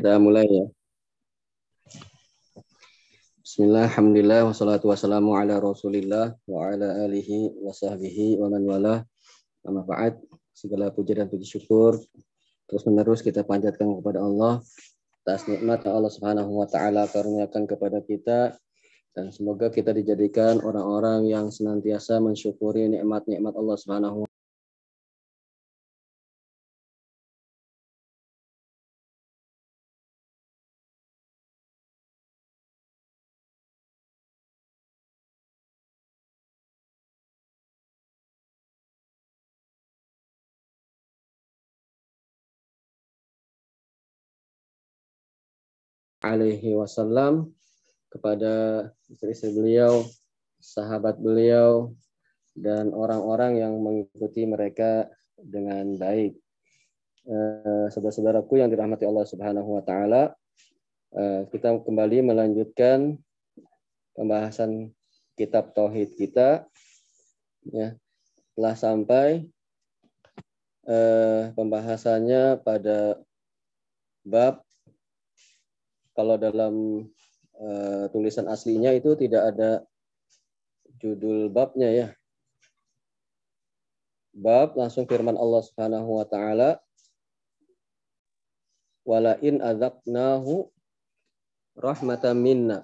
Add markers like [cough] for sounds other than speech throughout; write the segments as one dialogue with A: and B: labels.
A: Kita mulai ya. Bismillah, alhamdulillah, wassalatu wassalamu ala rasulillah wa ala alihi wa sahbihi wa man wala. Amma ba'd, segala puji dan puji syukur terus menerus kita panjatkan kepada Allah atas nikmat Allah Subhanahu wa taala karuniakan kepada kita dan semoga kita dijadikan orang-orang yang senantiasa mensyukuri nikmat-nikmat Allah Subhanahu alaihi wasallam kepada istri-istri beliau, sahabat beliau dan orang-orang yang mengikuti mereka dengan baik. Eh, saudara-saudaraku yang dirahmati Allah Subhanahu wa taala, eh, kita kembali melanjutkan pembahasan kitab tauhid kita ya. Telah sampai eh, pembahasannya pada bab kalau dalam uh, tulisan aslinya itu tidak ada judul babnya ya. Bab langsung firman Allah Subhanahu wa taala wala in adzaqnahu rahmatan minna.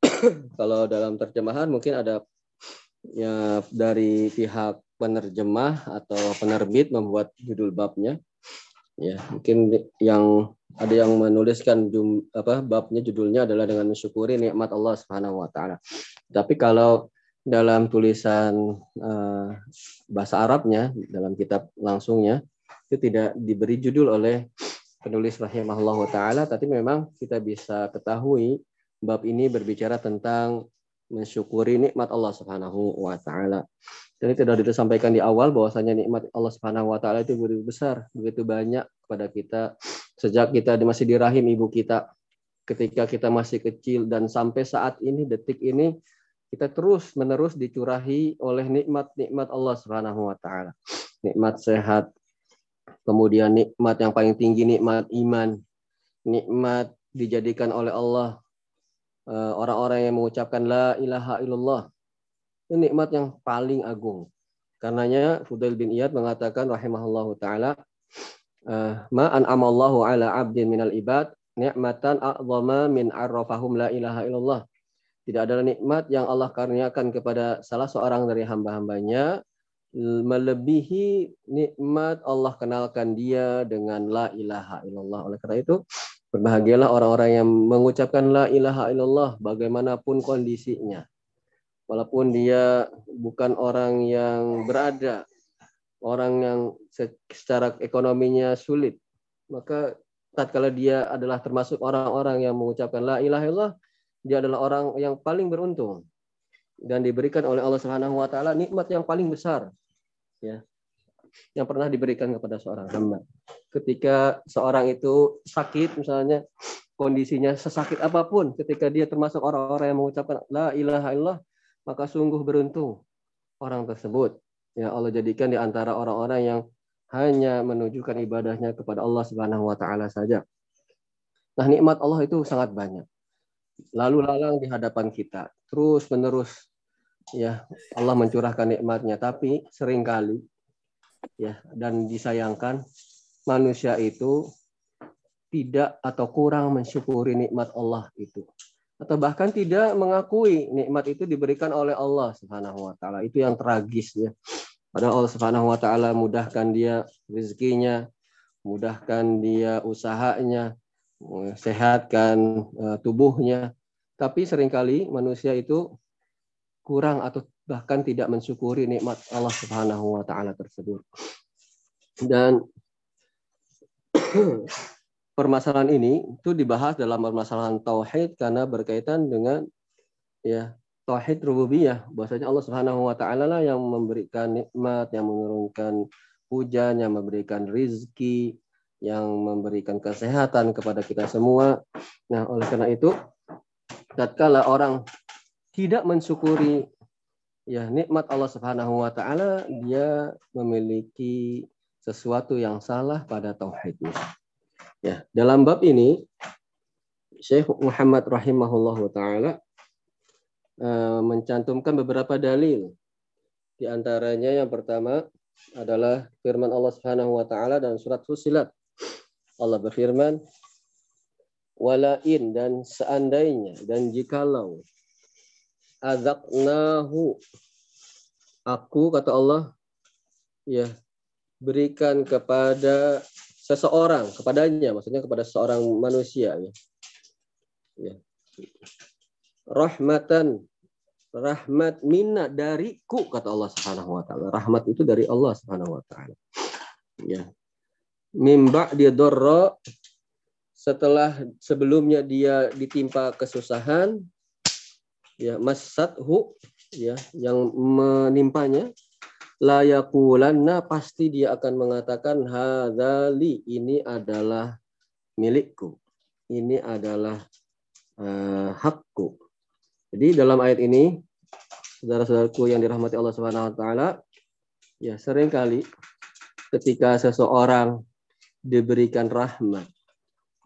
A: [coughs] kalau dalam terjemahan mungkin ada ya dari pihak penerjemah atau penerbit membuat judul babnya. Ya, mungkin yang ada yang menuliskan jum, apa babnya judulnya adalah dengan mensyukuri nikmat Allah Subhanahu wa taala. Tapi kalau dalam tulisan uh, bahasa Arabnya dalam kitab langsungnya itu tidak diberi judul oleh penulis rahimahullah taala tapi memang kita bisa ketahui bab ini berbicara tentang mensyukuri nikmat Allah Subhanahu wa taala. Itu sudah disampaikan di awal bahwasanya nikmat Allah Subhanahu wa taala itu begitu besar, begitu banyak kepada kita sejak kita masih di rahim ibu kita, ketika kita masih kecil dan sampai saat ini detik ini kita terus menerus dicurahi oleh nikmat-nikmat Allah Subhanahu wa taala. Nikmat sehat, kemudian nikmat yang paling tinggi nikmat iman, nikmat dijadikan oleh Allah eh, orang-orang yang mengucapkan la ilaha illallah ini nikmat yang paling agung. Karenanya Fudail bin Iyad mengatakan rahimahullahu taala an'amallahu ala 'abdin minal ibad ni'matan a'zama min arrafahum la ilaha illallah. Tidak ada nikmat yang Allah karuniakan kepada salah seorang dari hamba-hambanya melebihi nikmat Allah kenalkan dia dengan la ilaha illallah. Oleh karena itu, berbahagialah orang-orang yang mengucapkan la ilaha illallah bagaimanapun kondisinya walaupun dia bukan orang yang berada, orang yang secara ekonominya sulit, maka tatkala dia adalah termasuk orang-orang yang mengucapkan la ilaha illallah, dia adalah orang yang paling beruntung dan diberikan oleh Allah Subhanahu wa taala nikmat yang paling besar ya yang pernah diberikan kepada seorang hamba. Ketika seorang itu sakit misalnya kondisinya sesakit apa pun ketika dia termasuk orang-orang yang mengucapkan la ilaha illallah maka sungguh beruntung orang tersebut. Ya Allah jadikan di antara orang-orang yang hanya menunjukkan ibadahnya kepada Allah Subhanahu wa taala saja. Nah, nikmat Allah itu sangat banyak. Lalu lalang di hadapan kita, terus menerus ya Allah mencurahkan nikmatnya, tapi sering kali ya dan disayangkan manusia itu tidak atau kurang mensyukuri nikmat Allah itu atau bahkan tidak mengakui nikmat itu diberikan oleh Allah Subhanahu wa taala. Itu yang tragis ya. Padahal Allah Subhanahu wa taala mudahkan dia rezekinya, mudahkan dia usahanya, sehatkan eh, tubuhnya. Tapi sering kali manusia itu kurang atau bahkan tidak mensyukuri nikmat Allah Subhanahu wa taala tersebut. Dan [clears throat] permasalahan ini itu dibahas dalam permasalahan tauhid karena berkaitan dengan ya tauhid rububiyah bahwasanya Allah Subhanahu wa taala lah yang memberikan nikmat, yang menurunkan hujan, yang memberikan rizki, yang memberikan kesehatan kepada kita semua. Nah, oleh karena itu tatkala orang tidak mensyukuri ya nikmat Allah Subhanahu wa taala, dia memiliki sesuatu yang salah pada tauhidnya. Ya, dalam bab ini Syekh Muhammad rahimahullah taala uh, mencantumkan beberapa dalil. Di antaranya yang pertama adalah firman Allah Subhanahu wa taala dalam surat Fusilat. Allah berfirman, "Walain dan seandainya dan jikalau azaknahu aku kata Allah ya berikan kepada seseorang kepadanya maksudnya kepada seorang manusia ya ya. Rahmatan rahmat minna dariku kata Allah Subhanahu wa taala. Rahmat itu dari Allah Subhanahu wa taala. Ya. Mimba dia dorro setelah sebelumnya dia ditimpa kesusahan ya masathu ya yang menimpanya layakulanna pasti dia akan mengatakan hadali ini adalah milikku ini adalah uh, hakku. Jadi dalam ayat ini, saudara-saudaraku yang dirahmati Allah Subhanahu wa taala, ya sering kali ketika seseorang diberikan rahmat,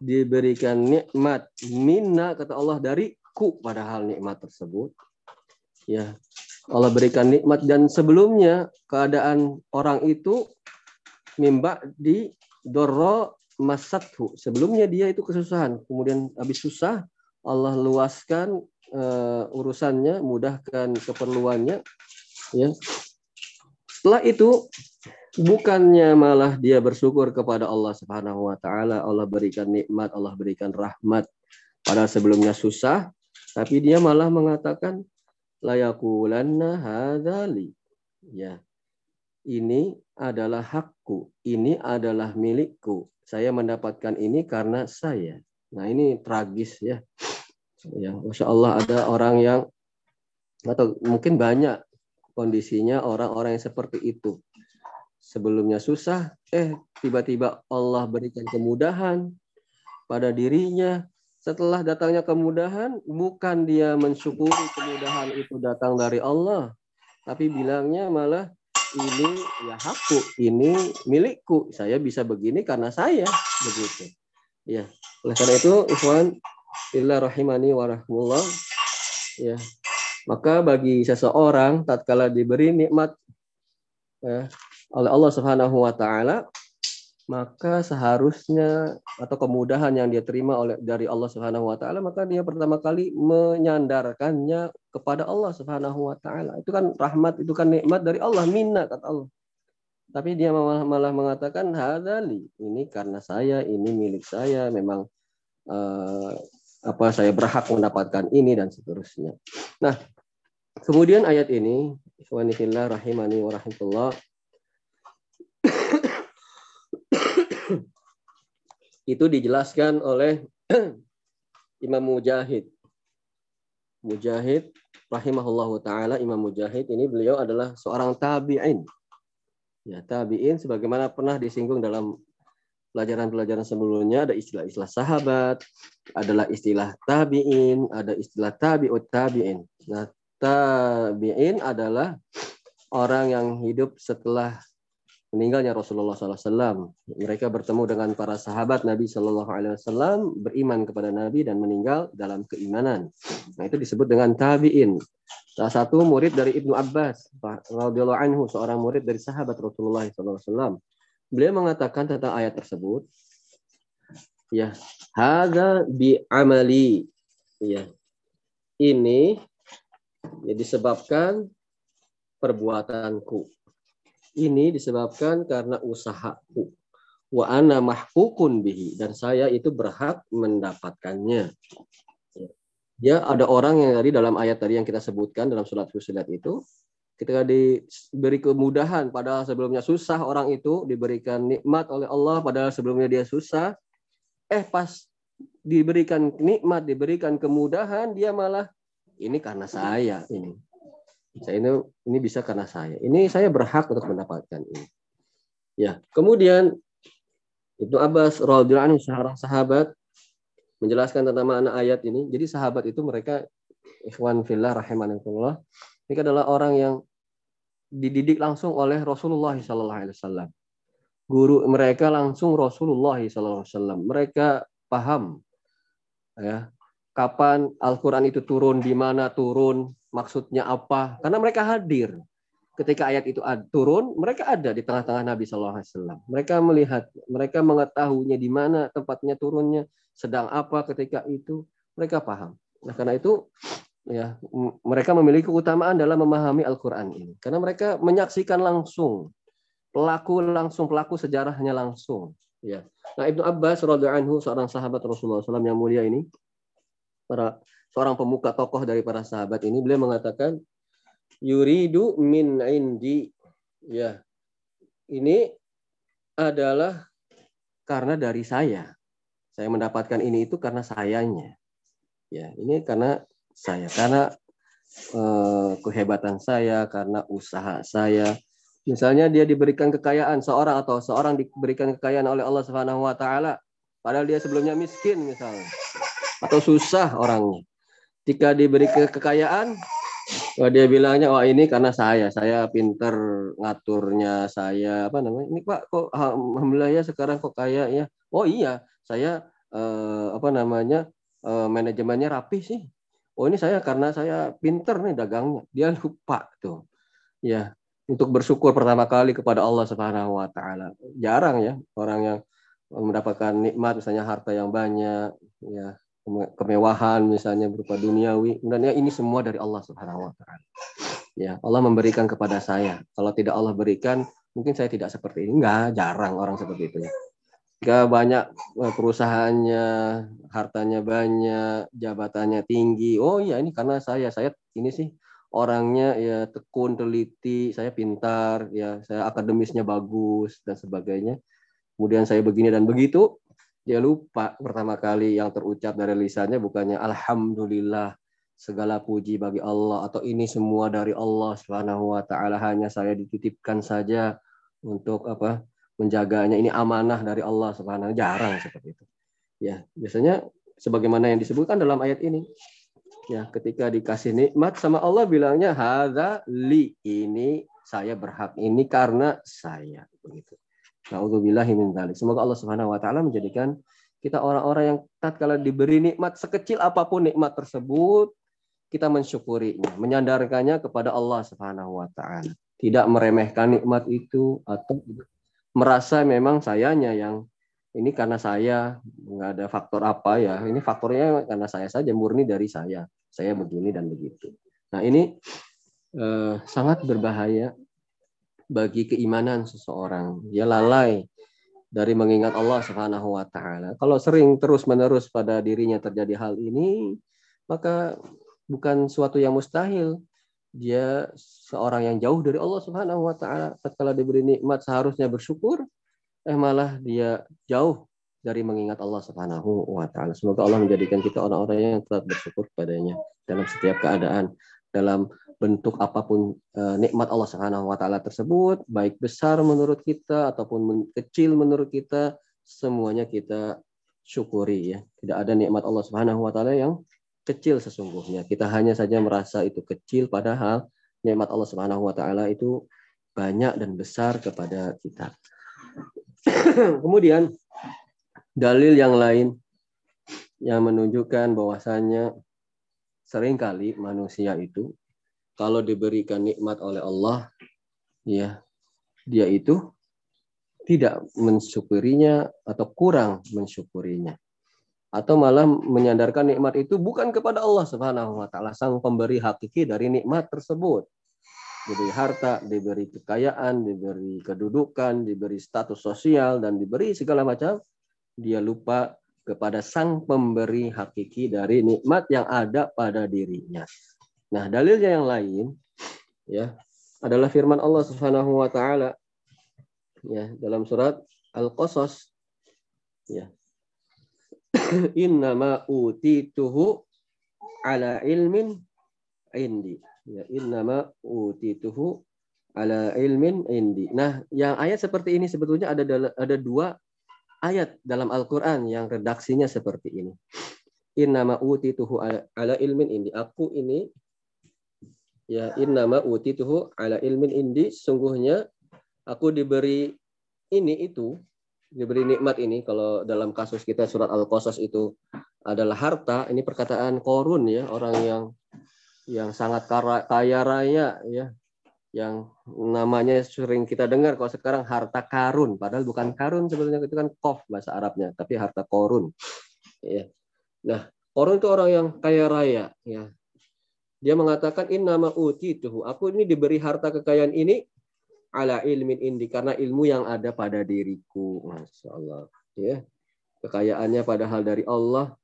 A: diberikan nikmat, minna kata Allah dariku padahal nikmat tersebut. Ya, Allah berikan nikmat dan sebelumnya keadaan orang itu mimba di doro masathu. Sebelumnya dia itu kesusahan, kemudian habis susah Allah luaskan uh, urusannya, mudahkan keperluannya. Ya. Setelah itu bukannya malah dia bersyukur kepada Allah Subhanahu wa taala, Allah berikan nikmat, Allah berikan rahmat pada sebelumnya susah, tapi dia malah mengatakan layakulanna hadzali. Ya. Ini adalah hakku, ini adalah milikku. Saya mendapatkan ini karena saya. Nah, ini tragis ya ya masya Allah ada orang yang atau mungkin banyak kondisinya orang-orang yang seperti itu sebelumnya susah eh tiba-tiba Allah berikan kemudahan pada dirinya setelah datangnya kemudahan bukan dia mensyukuri kemudahan itu datang dari Allah tapi bilangnya malah ini ya hakku ini milikku saya bisa begini karena saya begitu ya oleh karena itu Ikhwan Illa rahimani wa rahmullah. Ya. Maka bagi seseorang tatkala diberi nikmat ya, oleh Allah Subhanahu wa taala maka seharusnya atau kemudahan yang dia terima oleh dari Allah Subhanahu wa taala maka dia pertama kali menyandarkannya kepada Allah Subhanahu wa taala. Itu kan rahmat, itu kan nikmat dari Allah, minna kata Allah. Tapi dia malah, malah mengatakan hadali, ini karena saya, ini milik saya, memang uh, apa saya berhak mendapatkan ini dan seterusnya. Nah, kemudian ayat ini, ikhwanifillah itu dijelaskan oleh [clears throat] Imam Mujahid. Mujahid rahimahullah taala Imam Mujahid ini beliau adalah seorang tabi'in. Ya, tabi'in sebagaimana pernah disinggung dalam pelajaran-pelajaran sebelumnya ada istilah-istilah sahabat, adalah istilah tabi'in, ada istilah tabi'ut tabi'in. Nah, tabi'in adalah orang yang hidup setelah meninggalnya Rasulullah SAW. Mereka bertemu dengan para sahabat Nabi Wasallam, beriman kepada Nabi dan meninggal dalam keimanan. Nah itu disebut dengan tabiin. Salah satu murid dari Ibnu Abbas, anhu, seorang murid dari sahabat Rasulullah SAW beliau mengatakan tentang ayat tersebut ya hadza bi amali ya ini ya disebabkan perbuatanku ini disebabkan karena usahaku. Wa ana mahkukun bihi dan saya itu berhak mendapatkannya. Ya ada orang yang tadi dalam ayat tadi yang kita sebutkan dalam surat Fusilat itu ketika diberi kemudahan padahal sebelumnya susah orang itu diberikan nikmat oleh Allah padahal sebelumnya dia susah eh pas diberikan nikmat diberikan kemudahan dia malah ini karena saya ini saya ini ini bisa karena saya ini saya berhak untuk mendapatkan ini ya kemudian itu Abbas radhiyallahu seorang sahabat menjelaskan tentang makna ayat ini jadi sahabat itu mereka ikhwan fillah rahimanallah ini adalah orang yang dididik langsung oleh Rasulullah Sallallahu Alaihi Wasallam. guru mereka langsung Rasulullah SAW. Mereka paham ya kapan Al-Quran itu turun, di mana turun, maksudnya apa. Karena mereka hadir. Ketika ayat itu turun, mereka ada di tengah-tengah Nabi SAW. Mereka melihat, mereka mengetahuinya di mana tempatnya turunnya, sedang apa ketika itu, mereka paham. Nah karena itu ya mereka memiliki keutamaan dalam memahami Al-Quran ini. Karena mereka menyaksikan langsung pelaku langsung pelaku sejarahnya langsung ya nah Ibnu Abbas radhiyallahu anhu seorang sahabat Rasulullah SAW yang mulia ini para seorang pemuka tokoh dari para sahabat ini beliau mengatakan yuridu min indi. Ya ini adalah karena dari saya. Saya mendapatkan ini itu karena sayanya. Ya ini karena saya karena eh, kehebatan saya karena usaha saya. Misalnya dia diberikan kekayaan seorang atau seorang diberikan kekayaan oleh Allah Subhanahu wa taala padahal dia sebelumnya miskin misalnya atau susah orangnya. Jika diberi kekayaan oh dia bilangnya oh ini karena saya, saya pinter ngaturnya, saya apa namanya? Ini Pak kok alhamdulillah ya sekarang kok kaya ya. Oh iya, saya eh, apa namanya? Eh, manajemennya rapi sih. Oh ini saya karena saya pinter nih dagangnya. Dia lupa tuh. Ya, untuk bersyukur pertama kali kepada Allah Subhanahu wa taala. Jarang ya orang yang mendapatkan nikmat misalnya harta yang banyak, ya kemewahan misalnya berupa duniawi. Dan ya ini semua dari Allah Subhanahu wa taala. Ya, Allah memberikan kepada saya. Kalau tidak Allah berikan, mungkin saya tidak seperti ini. Enggak, jarang orang seperti itu ya. Enggak banyak eh, perusahaannya, hartanya banyak, jabatannya tinggi. Oh iya ini karena saya, saya ini sih orangnya ya tekun, teliti, saya pintar, ya saya akademisnya bagus dan sebagainya. Kemudian saya begini dan begitu, dia lupa pertama kali yang terucap dari lisannya bukannya alhamdulillah segala puji bagi Allah atau ini semua dari Allah Subhanahu wa taala hanya saya dititipkan saja untuk apa menjaganya ini amanah dari Allah Subhanahu jarang seperti itu. Ya, biasanya sebagaimana yang disebutkan dalam ayat ini Ya, ketika dikasih nikmat sama Allah bilangnya hadza li ini saya berhak ini karena saya begitu. Nauzubillahi min. Semoga Allah Subhanahu wa taala menjadikan kita orang-orang yang tatkala diberi nikmat sekecil apa pun nikmat tersebut kita mensyukurinya, menyandarkannya kepada Allah Subhanahu wa taala. Tidak meremehkan nikmat itu atau merasa memang sayanya yang ini karena saya nggak ada faktor apa ya ini faktornya karena saya saja murni dari saya saya begini dan begitu nah ini eh, sangat berbahaya bagi keimanan seseorang. Dia lalai dari mengingat Allah Subhanahu wa taala. Kalau sering terus-menerus pada dirinya terjadi hal ini maka bukan suatu yang mustahil. Dia seorang yang jauh dari Allah Subhanahu wa taala. Tatkala diberi nikmat seharusnya bersyukur eh malah dia jauh dari mengingat Allah Subhanahu wa taala. Semoga Allah menjadikan kita orang-orang yang tetap bersyukur padanya dalam setiap keadaan, dalam bentuk apa pun eh, nikmat Allah Subhanahu wa taala tersebut, baik besar menurut kita ataupun kecil menurut kita, semuanya kita syukuri ya. Tidak ada nikmat Allah Subhanahu wa taala yang kecil sesungguhnya. Kita hanya saja merasa itu kecil padahal nikmat Allah Subhanahu wa taala itu banyak dan besar kepada kita. [clears throat] Kemudian dalil yang lain yang menunjukkan bahwasanya sering kali manusia itu kalau diberikan nikmat oleh Allah ya dia itu tidak mensyukurinya atau kurang mensyukurinya atau malah menyandarkan nikmat itu bukan kepada Allah Subhanahu wa taala sang pemberi hakiki dari nikmat tersebut diberi harta, diberi kekayaan, diberi kedudukan, diberi status sosial, dan diberi segala macam, dia lupa kepada sang pemberi hakiki dari nikmat yang ada pada dirinya. Nah, dalilnya yang lain ya adalah firman Allah Subhanahu wa taala ya dalam surat Al-Qasas ya. [clears throat] Innama utituhu ala ilmin indi Ya, innama utituhu ala ilmin indi. Nah, yang ayat seperti ini sebetulnya ada ada dua ayat dalam Al-Qur'an yang redaksinya seperti ini. Innama utituhu ala, ala ilmin indi. Aku ini ya innama utituhu ala ilmin indi sungguhnya aku diberi ini itu diberi nikmat ini kalau dalam kasus kita surat Al-Qasas itu adalah harta, ini perkataan korun ya, orang yang yang sangat kaya raya ya, yang namanya sering kita dengar kalau sekarang harta karun, padahal bukan karun sebetulnya itu kan kof bahasa Arabnya, tapi harta korun. Ya. Nah, korun itu orang yang kaya raya ya. Dia mengatakan in nama uti tuh, aku ini diberi harta kekayaan ini ala ilmin indi karena ilmu yang ada pada diriku. Masya Allah. Ya. Kekayaannya padahal dari Allah.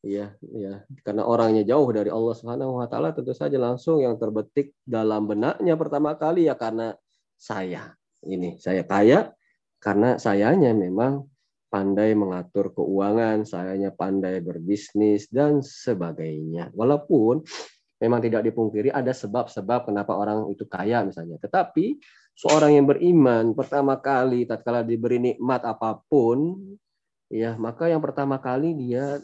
A: Ya, ya. Karena orangnya jauh dari Allah Subhanahu wa taala tentu saja langsung yang terbetik dalam benaknya pertama kali ya karena saya. Ini saya kaya karena sayanya memang pandai mengatur keuangan, sayanya pandai berbisnis dan sebagainya. Walaupun memang tidak dipungkiri ada sebab-sebab kenapa orang itu kaya misalnya. Tetapi seorang yang beriman pertama kali tatkala diberi nikmat apa pun ya maka yang pertama kali dia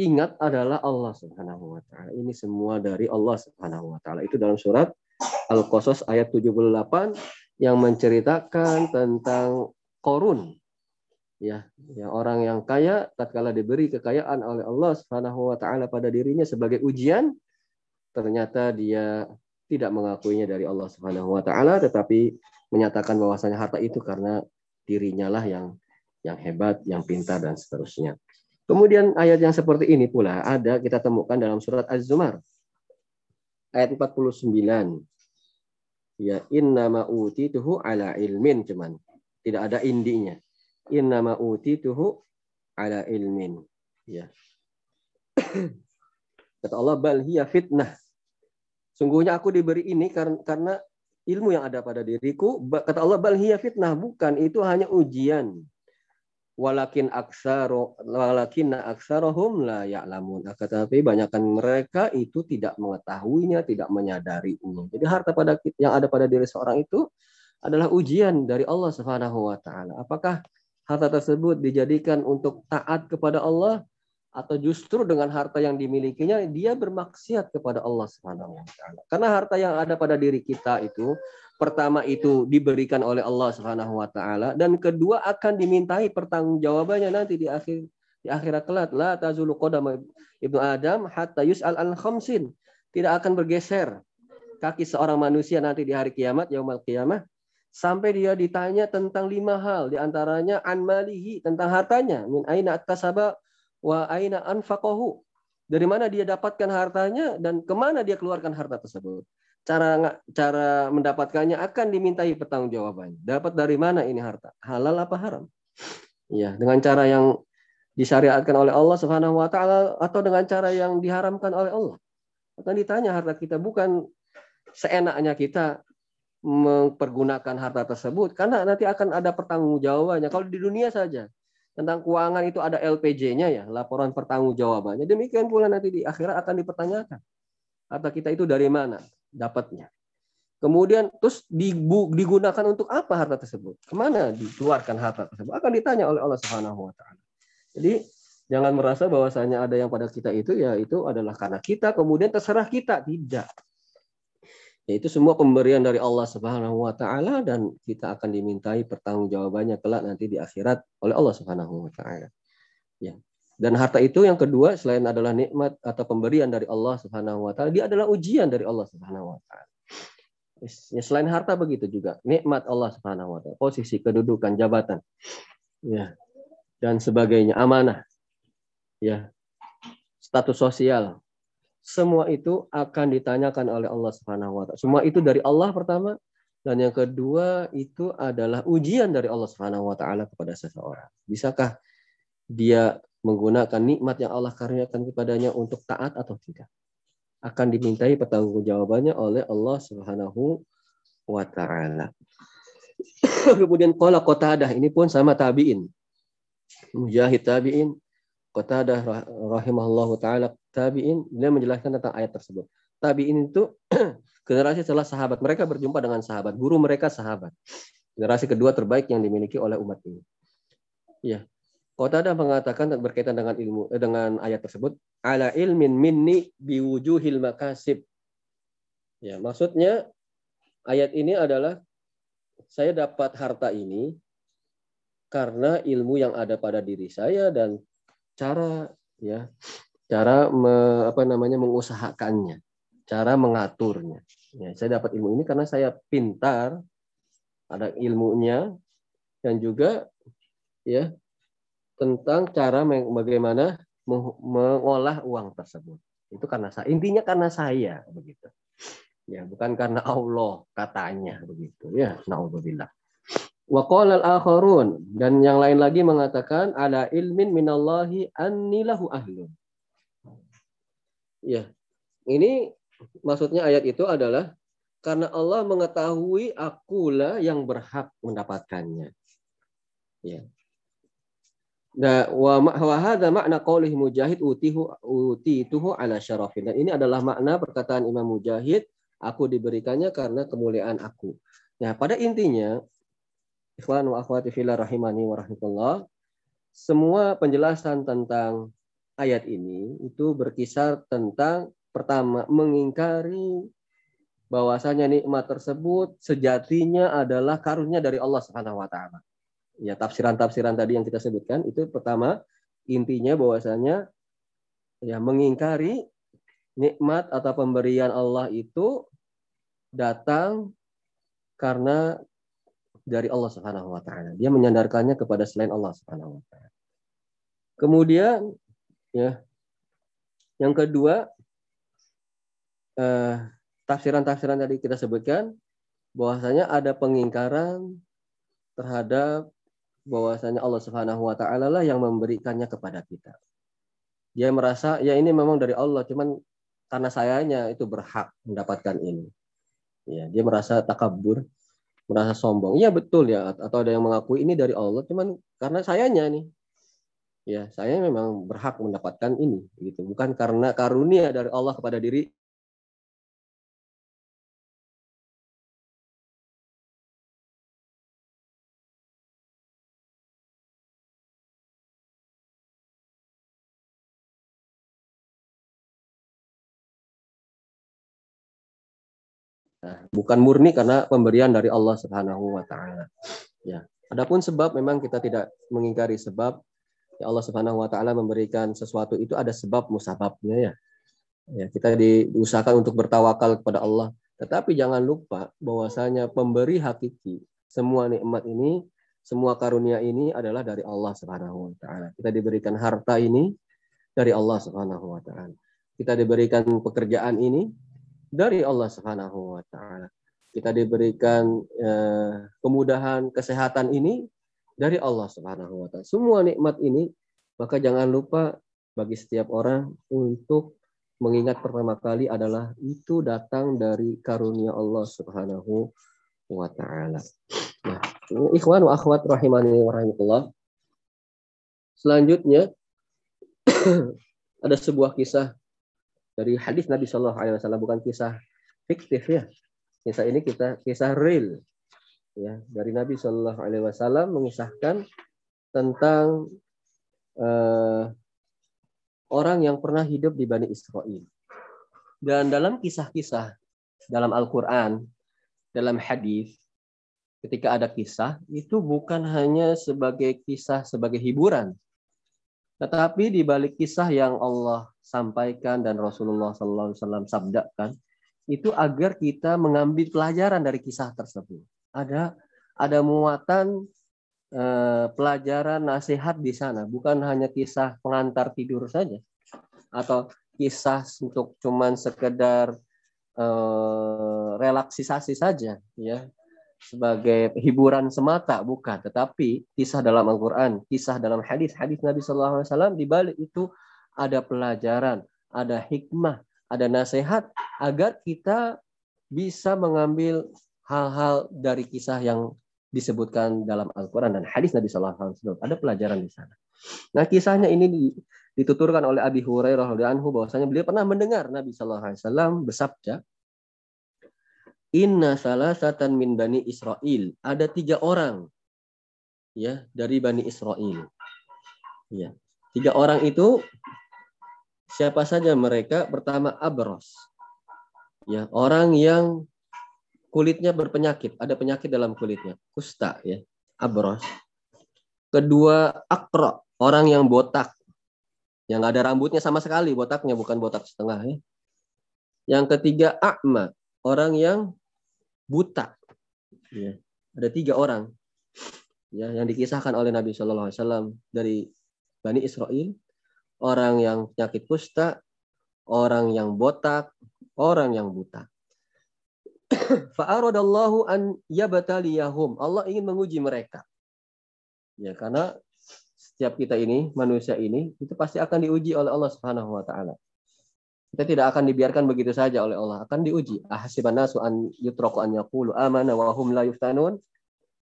A: ingat adalah Allah Subhanahu wa taala. Ini semua dari Allah Subhanahu wa taala. Itu dalam surat Al-Qasas ayat 78 yang menceritakan tentang korun. Ya, ya orang yang kaya tatkala diberi kekayaan oleh Allah Subhanahu wa taala pada dirinya sebagai ujian ternyata dia tidak mengakuinya dari Allah Subhanahu wa taala tetapi menyatakan bahwasanya harta itu karena dirinya lah yang yang hebat, yang pintar dan seterusnya. Kemudian ayat yang seperti ini pula ada kita temukan dalam surat Az-Zumar ayat 49. Ya innama utituhu ala ilmin cuman tidak ada indinya. Innama utituhu ala ilmin. Ya. [clears throat] Kata Allah bal hiya fitnah Sungguhnya aku diberi ini karena, ilmu yang ada pada diriku. Kata Allah, bal hiya fitnah. Bukan, itu hanya ujian. Walakin aksaro, walakin aksarohum la ya'lamun. Tetapi banyakkan mereka itu tidak mengetahuinya, tidak menyadarinya. Jadi harta pada yang ada pada diri seorang itu adalah ujian dari Allah Subhanahu wa taala. Apakah harta tersebut dijadikan untuk taat kepada Allah atau justru dengan harta yang dimilikinya dia bermaksiat kepada Allah Subhanahu wa. Karena harta yang ada pada diri kita itu pertama itu diberikan oleh Allah Subhanahu wa taala dan kedua akan dimintai pertanggungjawabannya nanti di akhir di akhirat kelak la tazulu qadam ibnu adam hatta yus'al al khamsin. Tidak akan bergeser kaki seorang manusia nanti di hari kiamat yaumul kiamah sampai dia ditanya tentang lima hal di antaranya an malihi tentang hartanya min aina aktasaba wa aina anfaqahu. Dari mana dia dapatkan hartanya dan ke mana dia keluarkan harta tersebut. Cara cara mendapatkannya akan dimintai pertanggungjawabannya. Dapat dari mana ini harta? Halal apa haram? Ya, dengan cara yang disyariatkan oleh Allah Subhanahu wa taala atau dengan cara yang diharamkan oleh Allah. Akan ditanya harta kita bukan seenaknya kita mempergunakan harta tersebut karena nanti akan ada pertanggungjawabannya. Kalau di dunia saja tentang keuangan itu ada LPJ-nya ya, laporan pertanggungjawabannya. Demikian pula nanti di akhirat akan dipertanyakan. Harta kita itu dari mana dapatnya. Kemudian terus digunakan untuk apa harta tersebut? Ke mana dikeluarkan harta tersebut? Akan ditanya oleh Allah Subhanahu wa taala. Jadi jangan merasa bahwasanya ada yang pada kita itu ya itu adalah karena kita kemudian terserah kita tidak yaitu semua pemberian dari Allah Subhanahu wa taala dan kita akan dimintai pertanggungjawabannya kelak nanti di akhirat oleh Allah Subhanahu wa taala. Ya. Dan harta itu yang kedua selain adalah nikmat atau pemberian dari Allah Subhanahu wa taala, dia adalah ujian dari Allah Subhanahu wa taala. Ya, selain harta begitu juga, nikmat Allah Subhanahu wa taala, posisi, kedudukan, jabatan. Ya. Dan sebagainya, amanah. Ya. Status sosial, semua itu akan ditanyakan oleh Allah Subhanahu wa taala. Semua itu dari Allah pertama dan yang kedua itu adalah ujian dari Allah Subhanahu wa taala kepada seseorang. Bisakah dia menggunakan nikmat yang Allah karuniakan kepadanya untuk taat atau tidak? Akan dimintai pertanggungjawabannya oleh Allah Subhanahu wa taala. [coughs] Kemudian qala Qatadah ini pun sama tabi'in. Mujahid tabi'in Qatadah rahimahullahu taala tabi'in beliau menjelaskan tentang ayat tersebut. Tabi'in itu [clears throat] generasi setelah sahabat. Mereka berjumpa dengan sahabat, guru mereka sahabat. Generasi kedua terbaik yang dimiliki oleh umat ini. Ya. Qatadah mengatakan berkaitan dengan ilmu eh, dengan ayat tersebut, ala ilmin minni biwujuhil makasib. Ya, maksudnya ayat ini adalah saya dapat harta ini karena ilmu yang ada pada diri saya dan cara ya cara me, apa namanya mengusahakannya, cara mengaturnya. Ya, saya dapat ilmu ini karena saya pintar, ada ilmunya dan juga ya tentang cara bagaimana mengolah uang tersebut. Itu karena saya. Intinya karena saya begitu. Ya, bukan karena Allah katanya begitu ya. Nauzubillah. Wa qala al-akharun dan yang lain lagi mengatakan ada ilmin minallahi annilahu ahlun. Ya. Ini maksudnya ayat itu adalah karena Allah mengetahui akulah yang berhak mendapatkannya. Ya. Nah, wa hadza makna qaulih Mujahid utihu utituhu ala syarafin. Dan ini adalah makna perkataan Imam Mujahid, aku diberikannya karena kemuliaan aku. Nah, pada intinya Ikhwan wa akhwati fillah rahimani wa rahmatullah. Semua penjelasan tentang ayat ini itu berkisar tentang pertama mengingkari bahwasanya nikmat tersebut sejatinya adalah karunia dari Allah Subhanahu wa taala. Ya, tafsiran-tafsiran tadi yang kita sebutkan itu pertama intinya bahwasanya ya mengingkari nikmat atau pemberian Allah itu datang karena dari Allah Subhanahu wa taala. Dia menyandarkannya kepada selain Allah Subhanahu wa taala. Kemudian ya yang kedua eh, tafsiran-tafsiran tadi kita sebutkan bahwasanya ada pengingkaran terhadap bahwasanya Allah Subhanahu wa taala lah yang memberikannya kepada kita. Dia merasa ya ini memang dari Allah, cuman karena sayanya itu berhak mendapatkan ini. Ya, dia merasa takabur merasa sombong. Iya betul ya. Atau ada yang mengakui ini dari Allah, cuman karena sayanya nih. Ya, saya memang berhak mendapatkan ini, gitu. Bukan karena karunia dari Allah kepada diri Nah, bukan murni karena pemberian dari Allah Subhanahu wa taala. Ya. Adapun sebab memang kita tidak mengingkari sebab ya Allah Subhanahu wa taala memberikan sesuatu itu ada sebab musababnya ya. Ya, kita diusahakan untuk bertawakal kepada Allah, tetapi jangan lupa bahwasanya pemberi hakiki semua nikmat ini, semua karunia ini adalah dari Allah Subhanahu wa taala. Kita diberikan harta ini dari Allah Subhanahu wa taala. Kita diberikan pekerjaan ini dari Allah Subhanahu wa taala. Kita diberikan eh, kemudahan kesehatan ini dari Allah Subhanahu wa taala. Semua nikmat ini maka jangan lupa bagi setiap orang untuk mengingat pertama kali adalah itu datang dari karunia Allah Subhanahu wa taala. Nah, ikhwan wa akhwat rahimani wa rahmatullah. Selanjutnya [clears throat] ada sebuah kisah dari hadis Nabi Shallallahu Alaihi Wasallam bukan kisah fiktif ya. Kisah ini kita kisah real ya dari Nabi Shallallahu Alaihi Wasallam mengisahkan tentang uh, orang yang pernah hidup di Bani Israel. Dan dalam kisah-kisah dalam Al-Quran, dalam hadis, ketika ada kisah, itu bukan hanya sebagai kisah sebagai hiburan, tetapi di balik kisah yang Allah sampaikan dan Rasulullah SAW sabdakan, itu agar kita mengambil pelajaran dari kisah tersebut. Ada ada muatan eh, pelajaran nasihat di sana, bukan hanya kisah pengantar tidur saja atau kisah untuk cuman sekedar eh, relaksisasi saja, ya. Sebagai hiburan semata bukan. Tetapi kisah dalam Al-Qur'an kisah dalam hadis hadis Nabi Shallallahu Alaihi Wasallam di balik itu ada pelajaran ada hikmah ada nasihat agar kita bisa mengambil hal-hal dari kisah yang disebutkan dalam Al-Quran dan hadis Nabi Shallallahu Alaihi Wasallam ada pelajaran di sana. Nah kisahnya ini dituturkan oleh Abi Hurairah radhiyallahu anhu bahwasanya beliau pernah mendengar Nabi Shallallahu Alaihi Wasallam bersabda Inna salah satan min bani Israel. Ada tiga orang ya dari bani Israel. Ya. Tiga orang itu siapa saja mereka? Pertama Abros. Ya, orang yang kulitnya berpenyakit, ada penyakit dalam kulitnya, kusta ya, Abros. Kedua, akro, orang yang botak. Yang ada rambutnya sama sekali, botaknya bukan botak setengah. Ya. Yang ketiga, akma, orang yang buta. Ya. Ada tiga orang ya yang dikisahkan oleh Nabi Shallallahu Alaihi Wasallam dari Bani Israel, orang yang penyakit kusta, orang yang botak, orang yang buta. [clears throat] Fa'aradallahu an yabataliyahum. Allah ingin menguji mereka. Ya, karena setiap kita ini, manusia ini, itu pasti akan diuji oleh Allah Subhanahu wa taala. Kita tidak akan dibiarkan begitu saja oleh Allah, akan diuji. Ahasiban nasu an yutraku an yaqulu amana wa hum la yuftanun.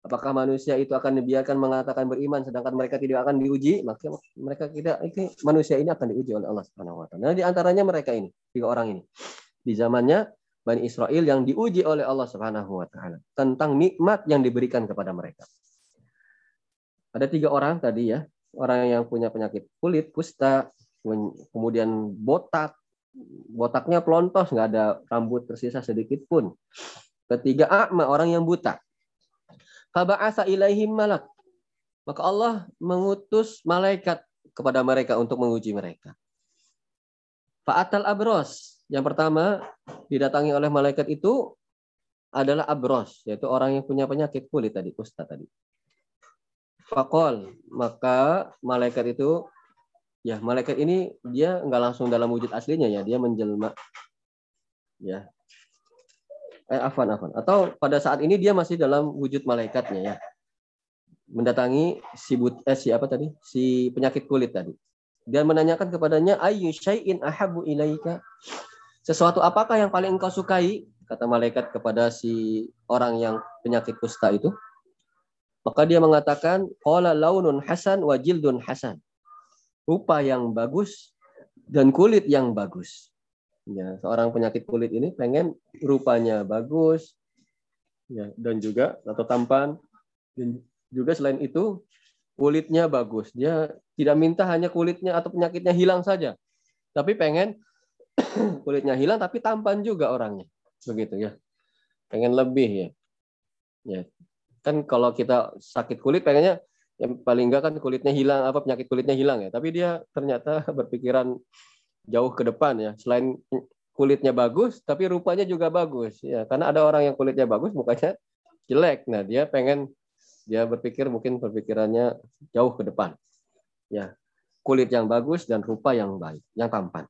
A: Apakah manusia itu akan dibiarkan mengatakan beriman sedangkan mereka tidak akan diuji? Maka mereka tidak ini manusia ini akan diuji oleh Allah Subhanahu wa taala. Nah, di antaranya mereka ini, tiga orang ini. Di zamannya Bani Israel yang diuji oleh Allah Subhanahu wa taala tentang nikmat yang diberikan kepada mereka. Ada tiga orang tadi ya, orang yang punya penyakit kulit, kusta, kemudian botak, botaknya pelontos, nggak ada rambut tersisa sedikit pun. Ketiga, akma, orang yang buta. Faba'asa ilaihim malak. Maka Allah mengutus malaikat kepada mereka untuk menguji mereka. Fa'atal abros. Yang pertama didatangi oleh malaikat itu adalah abros, yaitu orang yang punya penyakit kulit tadi, kusta tadi. Fakol, maka malaikat itu ya malaikat ini dia nggak langsung dalam wujud aslinya ya dia menjelma ya eh afan afan atau pada saat ini dia masih dalam wujud malaikatnya ya. Mendatangi si but eh, si apa tadi? Si penyakit kulit tadi. Dan menanyakan kepadanya ayu syai'in ahabu ilaika? Sesuatu apakah yang paling engkau sukai? kata malaikat kepada si orang yang penyakit kusta itu. Maka dia mengatakan qala launun hasan wa jildun hasan. Rupa yang bagus dan kulit yang bagus. Ya, seorang penyakit kulit ini pengen rupanya bagus, ya, dan juga atau tampan, dan juga selain itu kulitnya bagus. Dia tidak minta hanya kulitnya atau penyakitnya hilang saja, tapi pengen [clears throat] kulitnya hilang tapi tampan juga orangnya, begitu ya. Pengen lebih ya. Ya, kan kalau kita sakit kulit pengennya yang paling enggak kan kulitnya hilang apa penyakit kulitnya hilang ya tapi dia ternyata [laughs] berpikiran jauh ke depan ya. Selain kulitnya bagus tapi rupanya juga bagus ya. Karena ada orang yang kulitnya bagus mukanya jelek. Nah dia pengen dia berpikir mungkin berpikirannya jauh ke depan. Ya kulit yang bagus dan rupa yang baik yang tampan.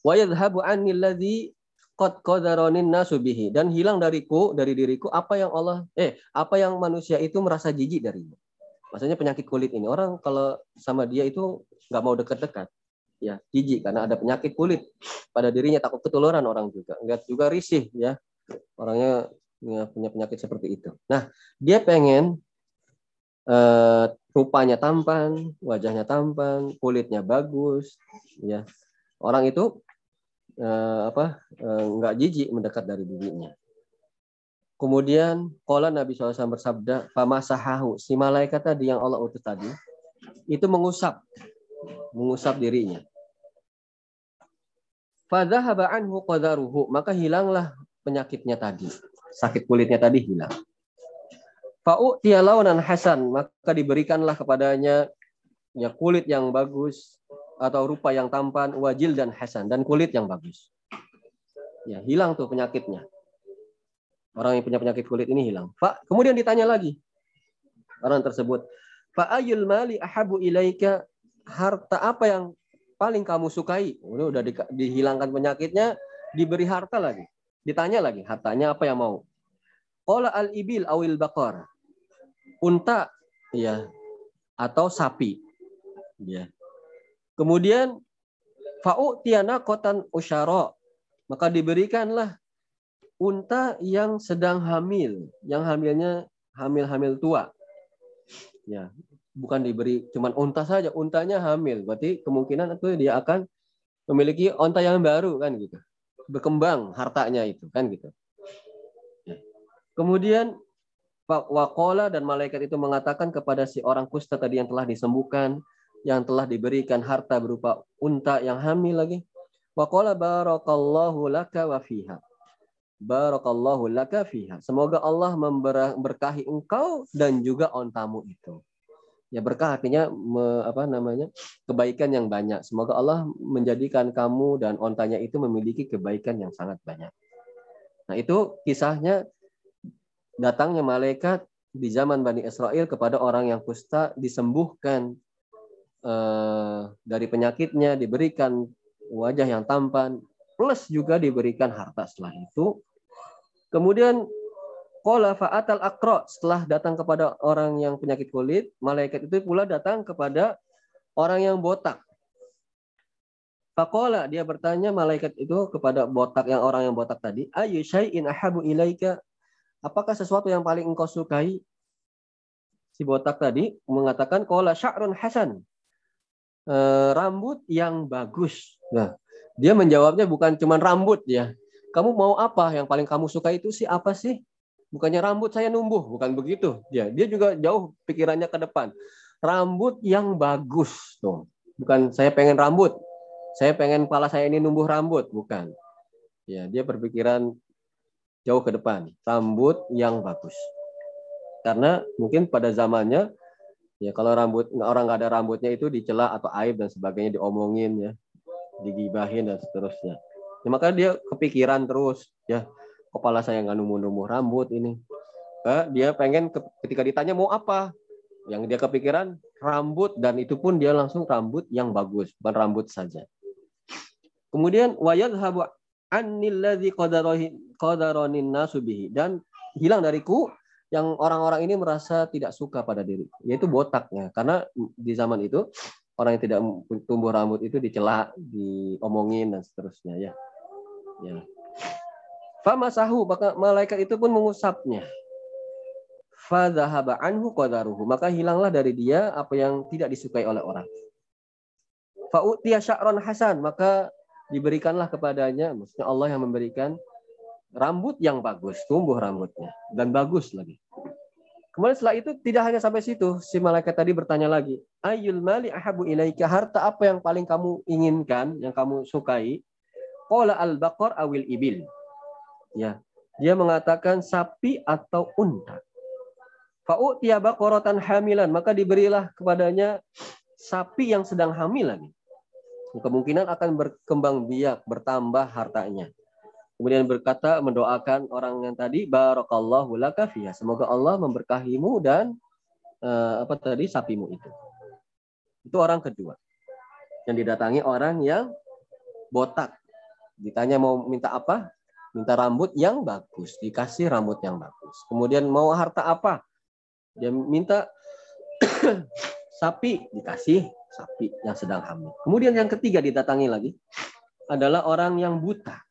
A: Wa yadhhabu anni alladhi qad qadaronin nasubihi dan hilang dariku dari diriku apa yang Allah eh apa yang manusia itu merasa jijik darinya. Maksudnya penyakit kulit ini. Orang kalau sama dia itu nggak mau dekat-dekat, ya jijik karena ada penyakit kulit pada dirinya takut ketularan orang juga, nggak juga risih ya orangnya ya, punya penyakit seperti itu. Nah dia pengen uh, rupanya tampan, wajahnya tampan, kulitnya bagus, ya orang itu uh, apa uh, nggak jijik mendekat dari dirinya. Kemudian kola Nabi SAW bersabda, Famasahahu, si malaikat tadi yang Allah utus tadi, itu mengusap, mengusap dirinya. Fadhahaba anhu qadaruhu, maka hilanglah penyakitnya tadi. Sakit kulitnya tadi hilang. Fa'u tialaunan hasan, maka diberikanlah kepadanya ya kulit yang bagus atau rupa yang tampan, wajil dan hasan dan kulit yang bagus. Ya, hilang tuh penyakitnya. Orang yang punya penyakit kulit ini hilang. Pak, kemudian ditanya lagi orang tersebut, Pak ayul mali ahabu ilaika harta apa yang paling kamu sukai? Udah, udah di, dihilangkan penyakitnya, diberi harta lagi. Ditanya lagi, hartanya apa yang mau? Qala al ibil awil bakar. Unta, ya, atau sapi. Ya. Kemudian fa'u tiana kotan usyara. Maka diberikanlah unta yang sedang hamil, yang hamilnya hamil-hamil tua. Ya, bukan diberi cuman unta saja, untanya hamil. Berarti kemungkinan itu dia akan memiliki unta yang baru kan gitu. Berkembang hartanya itu kan gitu. Ya. Kemudian Wakola dan malaikat itu mengatakan kepada si orang kusta tadi yang telah disembuhkan, yang telah diberikan harta berupa unta yang hamil lagi. Wakola barakallahu laka wa fiha. Barakallahu laka fiha. Semoga Allah memberkahi engkau dan juga ontamu itu. Ya berkah artinya me, apa namanya kebaikan yang banyak. Semoga Allah menjadikan kamu dan ontanya itu memiliki kebaikan yang sangat banyak. Nah itu kisahnya datangnya malaikat di zaman Bani Israel kepada orang yang kusta disembuhkan eh, dari penyakitnya, diberikan wajah yang tampan, plus juga diberikan harta setelah itu. Kemudian Qala fa'atal akro setelah datang kepada orang yang penyakit kulit, malaikat itu pula datang kepada orang yang botak. Faqala dia bertanya malaikat itu kepada botak yang orang yang botak tadi, ayu syai'in ahabu ilaika? Apakah sesuatu yang paling engkau sukai? Si botak tadi mengatakan qala sya'run hasan. E, rambut yang bagus. Nah, dia menjawabnya bukan cuma rambut ya. Kamu mau apa? Yang paling kamu suka itu sih apa sih? Bukannya rambut saya numbuh, bukan begitu. Ya, dia juga jauh pikirannya ke depan. Rambut yang bagus tuh. Bukan saya pengen rambut. Saya pengen kepala saya ini numbuh rambut, bukan. Ya, dia berpikiran jauh ke depan. Rambut yang bagus. Karena mungkin pada zamannya ya kalau rambut orang nggak ada rambutnya itu dicela atau aib dan sebagainya diomongin ya, digibahin dan seterusnya. Ya, maka dia kepikiran terus ya kepala saya nggak numbuh-numbuh rambut ini. Eh, dia pengen ketika ditanya mau apa, yang dia kepikiran rambut dan itu pun dia langsung rambut yang bagus, bukan rambut saja. Kemudian wayadhabu annilladzi qadaronin nasubihi dan hilang dariku yang orang-orang ini merasa tidak suka pada diri, yaitu botaknya. Karena di zaman itu orang yang tidak tumbuh rambut itu dicela, diomongin dan seterusnya ya. Ya. Famasahu, maka malaikat itu pun mengusapnya. Fadhahaba anhu qadaruhu. Maka hilanglah dari dia apa yang tidak disukai oleh orang. Fa'utiya sya'ron hasan. Maka diberikanlah kepadanya, maksudnya Allah yang memberikan rambut yang bagus, tumbuh rambutnya. Dan bagus lagi. Kemudian setelah itu tidak hanya sampai situ, si malaikat tadi bertanya lagi, Ayul mali ahabu ilaika, harta apa yang paling kamu inginkan, yang kamu sukai? Qala al-baqar awil ibil. Ya, dia mengatakan sapi atau unta. Fa'utiya baqaratan hamilan, maka diberilah kepadanya sapi yang sedang hamil lagi. Kemungkinan akan berkembang biak, bertambah hartanya. Kemudian berkata mendoakan orang yang tadi barakallahu laka fiha. Semoga Allah memberkahimu dan uh, apa tadi sapimu itu. Itu orang kedua. Yang didatangi orang yang botak. Ditanya mau minta apa? Minta rambut yang bagus, dikasih rambut yang bagus. Kemudian mau harta apa? Dia minta [coughs] sapi, dikasih sapi yang sedang hamil. Kemudian yang ketiga didatangi lagi adalah orang yang buta.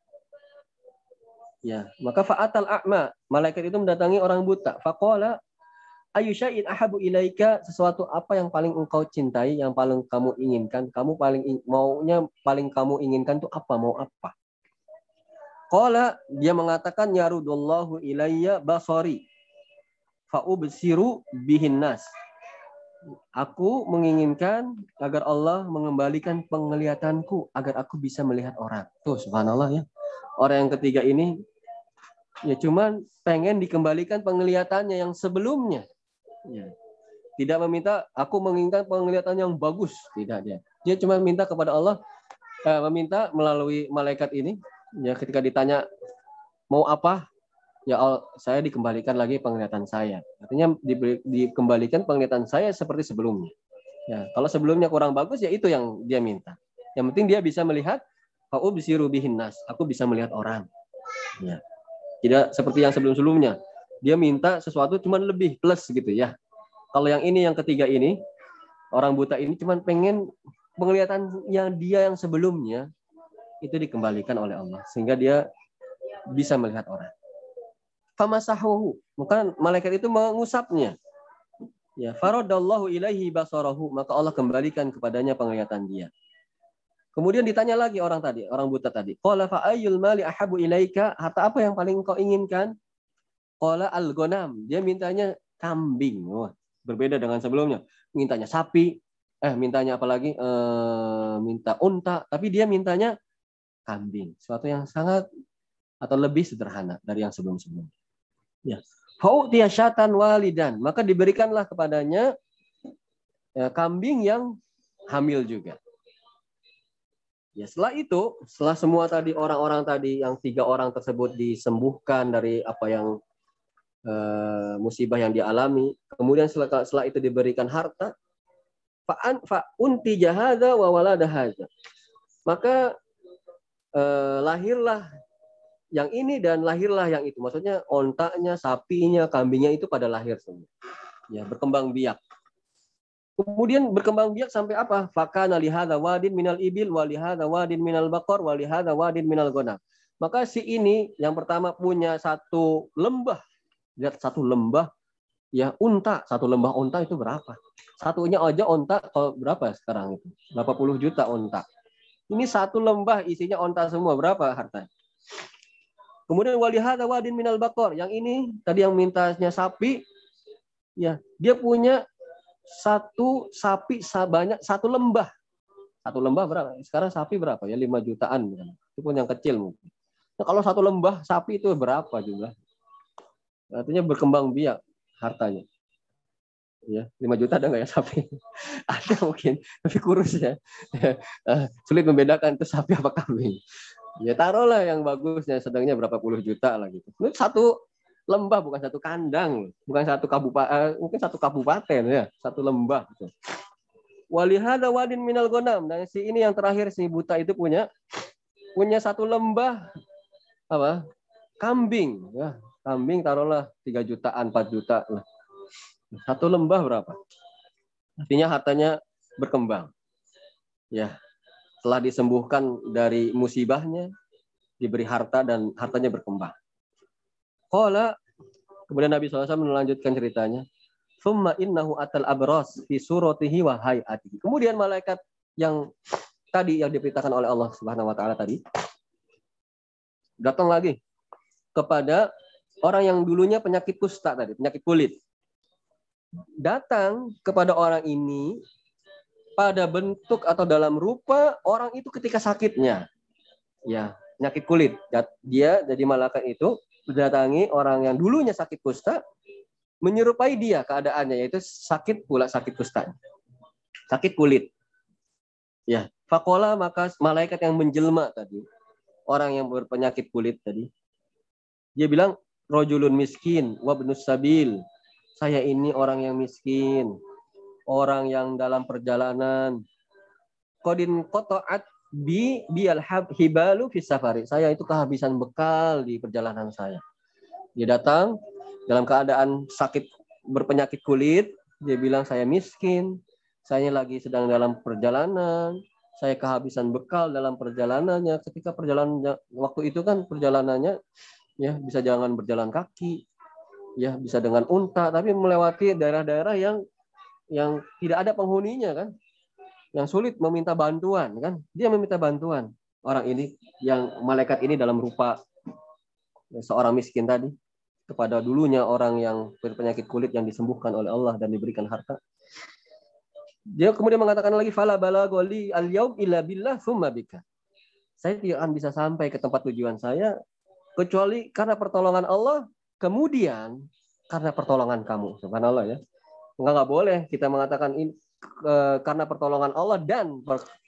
A: Ya, maka fa'atal a'ma, malaikat itu mendatangi orang buta. Faqala ayu syai'in ahabu ilaika sesuatu apa yang paling engkau cintai, yang paling kamu inginkan, kamu paling maunya paling kamu inginkan itu apa? Mau apa? Qala dia mengatakan yarudullahu ilayya basari fa'ubsiru bihin nas. Aku menginginkan agar Allah mengembalikan penglihatanku agar aku bisa melihat orang. Tuh subhanallah ya. Orang yang ketiga ini ya cuman pengen dikembalikan penglihatannya yang sebelumnya. Ya. Tidak meminta aku menginginkan penglihatan yang bagus, tidak dia. Dia cuma minta kepada Allah eh, meminta melalui malaikat ini ya ketika ditanya mau apa? Ya saya dikembalikan lagi penglihatan saya. Artinya di, dikembalikan penglihatan saya seperti sebelumnya. Ya kalau sebelumnya kurang bagus ya itu yang dia minta. Yang penting dia bisa melihat kau bisa rubihin nas aku bisa melihat orang. Ya. Tidak seperti yang sebelum sebelumnya dia minta sesuatu cuma lebih plus gitu ya. Kalau yang ini yang ketiga ini orang buta ini cuma pengen penglihatan yang dia yang sebelumnya itu dikembalikan oleh Allah sehingga dia bisa melihat orang. Famasahuhu, maka malaikat itu mengusapnya. Ya, faradallahu ilaihi basarahu, maka Allah kembalikan kepadanya penglihatan dia. Kemudian ditanya lagi orang tadi, orang buta tadi. Qala fa ayyul mali ahabu ilaika? Harta apa yang paling kau inginkan? Qala al-ghanam. Dia mintanya kambing. Wah, berbeda dengan sebelumnya. Mintanya sapi, eh mintanya apa lagi? Eh, minta unta, tapi dia mintanya kambing. Suatu yang sangat atau lebih sederhana dari yang sebelum-sebelumnya. Ya. syatan walidan. Maka diberikanlah kepadanya ya, kambing yang hamil juga. Ya setelah itu, setelah semua tadi orang-orang tadi yang tiga orang tersebut disembuhkan dari apa yang uh, musibah yang dialami, kemudian setelah, setelah itu diberikan harta, fa'an fa'unti jahada wa walada Maka uh, lahirlah yang ini dan lahirlah yang itu. Maksudnya ontaknya, sapinya, kambingnya itu pada lahir semua. Ya, berkembang biak. Kemudian berkembang biak sampai apa? Fakana lihada wadin minal ibil, walihada wadin minal bakor, walihada wadin minal gona. Maka si ini yang pertama punya satu lembah. Lihat satu lembah, ya unta. Satu lembah unta itu berapa? Satunya aja unta oh, berapa sekarang itu? Berapa puluh juta unta. Ini satu lembah isinya unta semua. Berapa hartanya? Kemudian walihada wadin minal bakor. Yang ini tadi yang mintanya sapi, ya dia punya satu sapi banyak satu lembah. Satu lembah berapa? Sekarang sapi berapa ya? 5 jutaan. Itu pun yang kecil mungkin. Nah, kalau satu lembah sapi itu berapa jumlah? Artinya berkembang biak hartanya. Ya, 5 juta ada nggak ya sapi? [laughs] ada mungkin, tapi kurus ya. Eh, sulit membedakan itu sapi apa kambing. Ya taruhlah yang bagusnya sedangnya berapa puluh juta lah gitu. Itu satu lembah bukan satu kandang, bukan satu kabupaten, eh, mungkin satu kabupaten ya, satu lembah. Gitu. Walihada wadin minal gonam. Dan si ini yang terakhir si buta itu punya punya satu lembah apa? Kambing ya. Kambing taruhlah 3 jutaan, 4 juta lah. Satu lembah berapa? Artinya hartanya berkembang. Ya. Setelah disembuhkan dari musibahnya, diberi harta dan hartanya berkembang. Qala kemudian Nabi SAW melanjutkan ceritanya. Summa innahu atal abras fi suratihi wa hayatihi. Kemudian malaikat yang tadi yang diperintahkan oleh Allah Subhanahu wa taala tadi datang lagi kepada orang yang dulunya penyakit kusta tadi, penyakit kulit. Datang kepada orang ini pada bentuk atau dalam rupa orang itu ketika sakitnya. Ya, penyakit kulit. Dia jadi malaikat itu mendatangi orang yang dulunya sakit kusta, menyerupai dia keadaannya yaitu sakit pula sakit kusta. Sakit kulit. Ya, fakola maka malaikat yang menjelma tadi, orang yang berpenyakit kulit tadi, dia bilang rojulun miskin wabnus sabil. Saya ini orang yang miskin, orang yang dalam perjalanan. Kodin kotoat bi bial hibalu fi safari. Saya itu kehabisan bekal di perjalanan saya. Dia datang dalam keadaan sakit berpenyakit kulit, dia bilang saya miskin, saya lagi sedang dalam perjalanan, saya kehabisan bekal dalam perjalanannya. Ketika perjalanan waktu itu kan perjalanannya ya bisa jangan berjalan kaki, ya bisa dengan unta, tapi melewati daerah-daerah yang yang tidak ada penghuninya kan? Yang sulit meminta bantuan kan? Dia meminta bantuan. Orang ini yang malaikat ini dalam rupa seorang miskin tadi kepada dulunya orang yang berpenyakit kulit yang disembuhkan oleh Allah dan diberikan harta. Dia kemudian mengatakan lagi fala balagoli al yaum illa billah summa bika. Saya tidak akan bisa sampai ke tempat tujuan saya kecuali karena pertolongan Allah kemudian karena pertolongan kamu subhanallah ya enggak nggak boleh kita mengatakan ini karena pertolongan Allah dan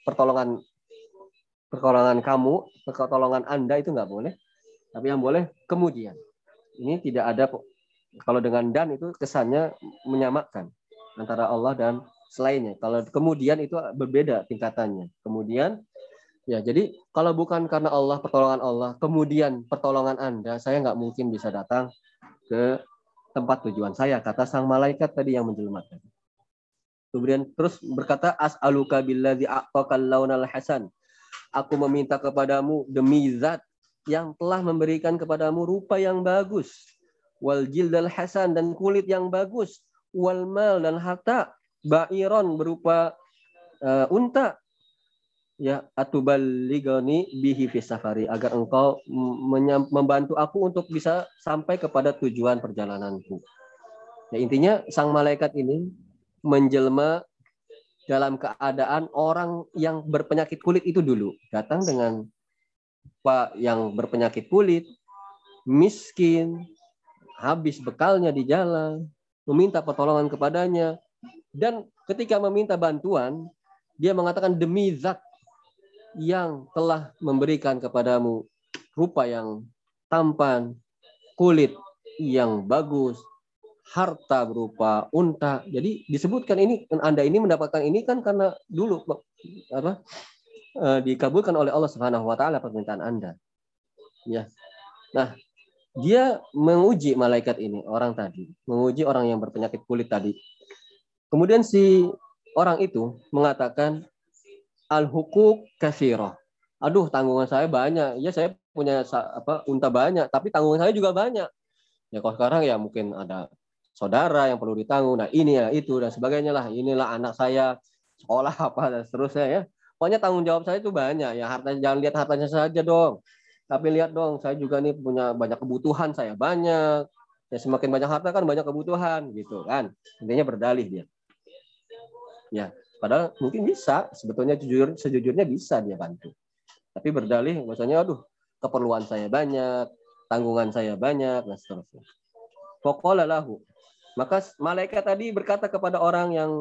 A: pertolongan pertolongan kamu, pertolongan Anda itu nggak boleh. Tapi yang boleh kemudian. Ini tidak ada kalau dengan dan itu kesannya menyamakan antara Allah dan selainnya. Kalau kemudian itu berbeda tingkatannya. Kemudian ya jadi kalau bukan karena Allah pertolongan Allah, kemudian pertolongan Anda, saya nggak mungkin bisa datang ke tempat tujuan saya kata sang malaikat tadi yang menjelma Kemudian terus berkata as'aluka billadzi a'taqal launal hasan. Aku meminta kepadamu demi zat yang telah memberikan kepadamu rupa yang bagus. Wal jildal hasan dan kulit yang bagus. Wal mal dan harta. Ba'iron berupa uh, unta. Ya, atuballigani bihi fi safari agar engkau membantu aku untuk bisa sampai kepada tujuan perjalananku. Ya, intinya sang malaikat ini menjelma dalam keadaan orang yang berpenyakit kulit itu dulu datang dengan pak yang berpenyakit kulit miskin habis bekalnya di jalan meminta pertolongan kepadanya Dan ketika meminta bantuan, dia mengatakan demi zat yang telah memberikan kepadamu rupa yang tampan, kulit yang bagus, harta berupa unta. Jadi disebutkan ini Anda ini mendapatkan ini kan karena dulu apa eh, dikabulkan oleh Allah Subhanahu wa taala permintaan Anda. Ya. Nah, dia menguji malaikat ini, orang tadi, menguji orang yang berpenyakit kulit tadi. Kemudian si orang itu mengatakan al-hukuk kathirah. Aduh, tanggungan saya banyak. Ya, saya punya apa unta banyak, tapi tanggungan saya juga banyak. Ya, kalau sekarang ya mungkin ada saudara yang perlu ditanggung. Nah, ini ya itu dan sebagainya lah. Inilah anak saya sekolah [laughs] apa dan seterusnya ya. Pokoknya tanggung jawab saya itu banyak. Ya, harta jangan lihat hartanya saja dong. Tapi lihat dong, saya juga nih punya banyak kebutuhan saya banyak. Ya semakin banyak harta kan banyak kebutuhan gitu kan. Intinya berdalih dia. Ya, padahal mungkin bisa sebetulnya jujur sejujurnya bisa dia bantu. Tapi berdalih maksudnya aduh, keperluan saya banyak, tanggungan saya banyak dan seterusnya. Pokoknya lahu. Maka malaikat tadi berkata kepada orang yang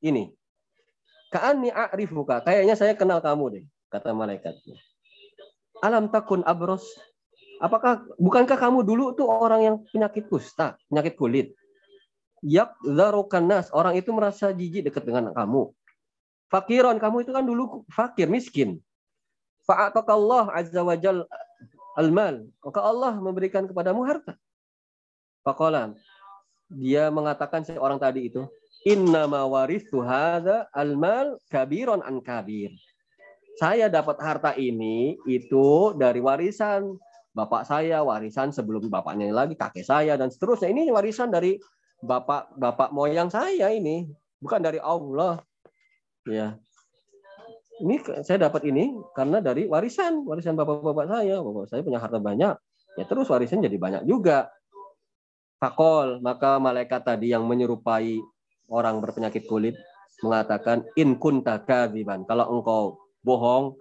A: ini, Ka'ani a'rifuka, kayaknya saya kenal kamu deh, kata malaikat alam takun abros apakah bukankah kamu dulu tuh orang yang penyakit kusta penyakit kulit yak zarukan nas. Orang itu merasa jijik dekat dengan kamu. Fakiron kamu itu kan dulu fakir miskin. Fa'atakallah azza wajal almal. Maka Allah memberikan kepadamu harta. Fakolan dia mengatakan seorang tadi itu inna ma warithu hadza almal kabiron an kabir. Saya dapat harta ini itu dari warisan bapak saya, warisan sebelum bapaknya lagi kakek saya dan seterusnya. Ini warisan dari bapak bapak moyang saya ini, bukan dari Allah. Ya. Ini saya dapat ini karena dari warisan, warisan bapak-bapak saya. Bapak saya punya harta banyak. Ya terus warisan jadi banyak juga. Fakol, maka malaikat tadi yang menyerupai orang berpenyakit kulit mengatakan in kunta. Kalau engkau bohong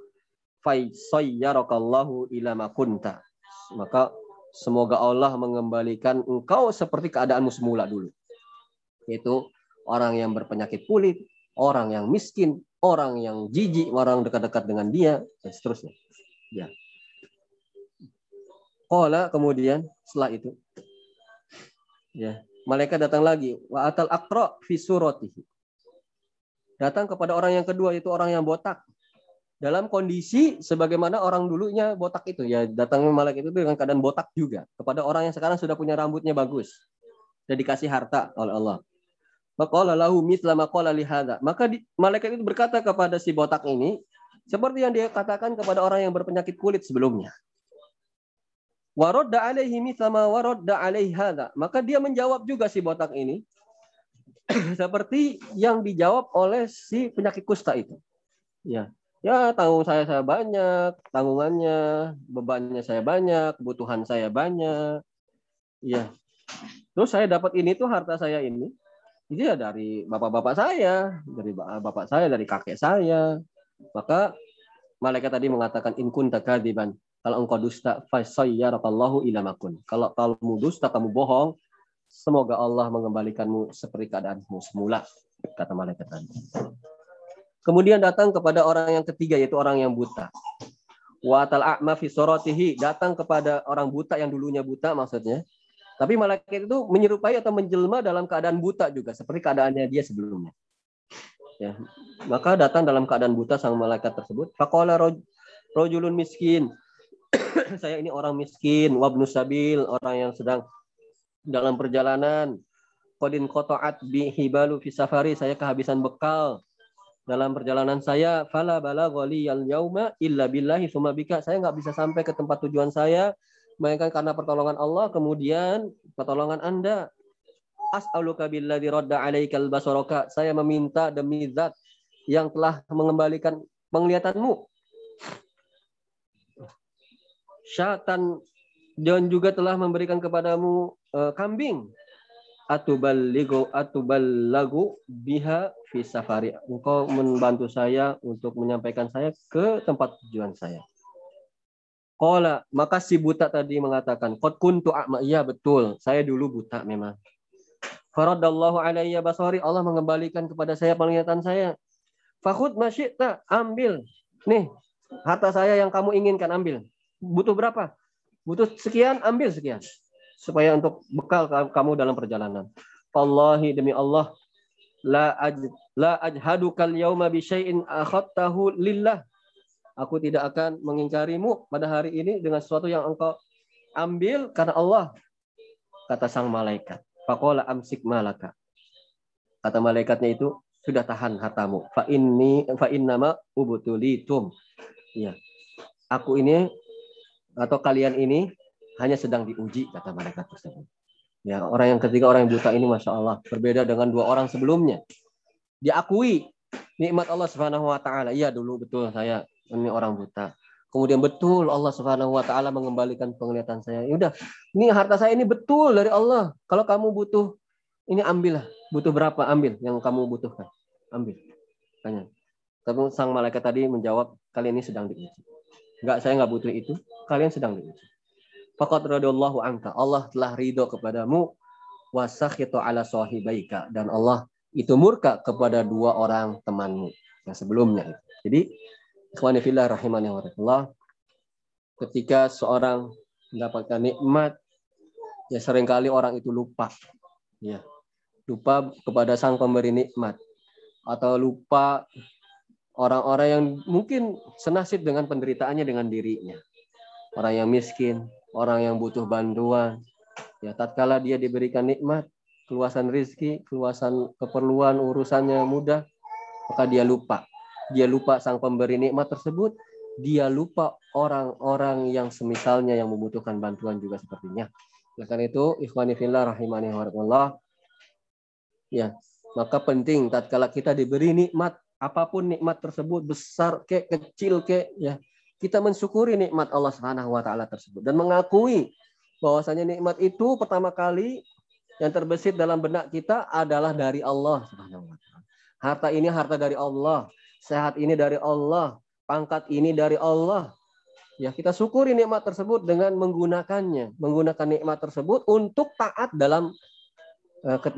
A: faisayyarakallahu ila makunta maka semoga Allah mengembalikan engkau seperti keadaanmu semula dulu. Yaitu orang yang berpenyakit kulit orang yang miskin orang yang jijik orang dekat-dekat dengan dia dan seterusnya. Ya. Qala kemudian setelah itu ya malaikat datang lagi wa atal suratihi. Datang kepada orang yang kedua itu orang yang botak dalam kondisi sebagaimana orang dulunya botak itu ya datangnya malaikat itu dengan keadaan botak juga kepada orang yang sekarang sudah punya rambutnya bagus dan dikasih harta oleh Allah. Maka malaikat itu berkata kepada si botak ini seperti yang dia katakan kepada orang yang berpenyakit kulit sebelumnya. Waradda alaihi mithla ma waradda alaihi. Maka dia menjawab juga si botak ini [clears throat] seperti yang dijawab oleh si penyakit kusta itu. Ya, ya tanggung saya saya banyak, tanggungannya, bebannya saya banyak, kebutuhan saya banyak. Iya. Terus saya dapat ini tuh harta saya ini. Itu ya dari bapak-bapak saya, dari bapak saya, dari kakek saya. Maka malaikat tadi mengatakan in kunta. Kalau engkau dusta, fasayyarakallahu ila makun. Kalau kamu dusta, kamu bohong, semoga Allah mengembalikanmu seperti keadaanmu semula, kata malaikat tadi. Kemudian datang kepada orang yang ketiga yaitu orang yang buta. Wa tal a'ma fi suratihi datang kepada orang buta yang dulunya buta maksudnya. Tapi malaikat itu menyerupai atau menjelma dalam keadaan buta juga seperti keadaannya dia sebelumnya. Ya. Maka datang dalam keadaan buta sang malaikat tersebut. Faqala rojulun miskin. [coughs] Saya ini orang miskin, wabnu sabil, orang yang sedang dalam perjalanan. Qadin qata'at bi hibalu fi safari, saya kehabisan bekal dalam perjalanan saya fala bala al yauma illa billahi summa bika. Saya nggak bisa sampai ke tempat tujuan saya melainkan karena pertolongan Allah kemudian pertolongan Anda. As'aluka billadzi radda alaikal basaraka. Saya meminta demi zat yang telah mengembalikan penglihatanmu. Syatan dan juga telah memberikan kepadamu uh, kambing. Atuballigu atuballagu biha fi safari. Engkau membantu saya untuk menyampaikan saya ke tempat tujuan saya. Qala, maka si buta tadi mengatakan, "Qad kuntu a'ma." Iya, betul. Saya dulu buta memang. Faradallahu alayya basari. Allah mengembalikan kepada saya penglihatan saya. Fakhud masyikta. Ambil. Nih, harta saya yang kamu inginkan ambil. Butuh berapa? Butuh sekian, ambil sekian. Supaya untuk bekal kamu dalam perjalanan. Wallahi demi Allah. La, aj, la ajhadu kal yauma bi syai'in akhadtahu lillah. Aku tidak akan mengingkarimu pada hari ini dengan sesuatu yang engkau ambil karena Allah. Kata sang malaikat. Fakola amsik malaka. Kata malaikatnya itu sudah tahan hartamu. Fa inni fa innama ubutulitum. Ya. Aku ini atau kalian ini hanya sedang diuji kata malaikat tersebut. Ya, orang yang ketiga orang yang buta ini masya Allah berbeda dengan dua orang sebelumnya. Diakui nikmat Allah Subhanahu Wa Taala. Iya dulu betul saya ini orang buta. Kemudian betul Allah Subhanahu wa taala mengembalikan penglihatan saya. Ya udah, ini harta saya ini betul dari Allah. Kalau kamu butuh ini ambillah. Butuh berapa? Ambil yang kamu butuhkan. Ambil. Tanya. Tapi sang malaikat tadi menjawab, kalian ini sedang diuji. Enggak, saya enggak butuh itu. Kalian sedang diuji. Faqad radallahu anka. Allah telah ridho kepadamu wasakhitu ala sahibaika dan Allah itu murka kepada dua orang temanmu yang sebelumnya. Jadi Ikhwanifillah rahimani wa Ketika seorang mendapatkan nikmat, ya sering kali orang itu lupa. Ya. Lupa kepada sang pemberi nikmat. Atau lupa orang-orang yang mungkin senasib dengan penderitaannya dengan dirinya. Orang yang miskin, orang yang butuh bantuan. Ya, tatkala dia diberikan nikmat, keluasan rizki, keluasan keperluan, urusannya mudah, maka dia lupa dia lupa sang pemberi nikmat tersebut, dia lupa orang-orang yang semisalnya yang membutuhkan bantuan juga sepertinya. Oleh karena itu, ikhwani fillah rahimani wa Ya, maka penting tatkala kita diberi nikmat apa pun nikmat tersebut besar ke kecil ke ya kita mensyukuri nikmat Allah Subhanahu wa taala tersebut dan mengakui bahwasanya nikmat itu pertama kali yang terbesit dalam benak kita adalah dari Allah Subhanahu wa taala. Harta ini harta dari Allah sehat ini dari Allah, pangkat ini dari Allah. Ya, kita syukuri nikmat tersebut dengan menggunakannya, menggunakan nikmat tersebut untuk taat dalam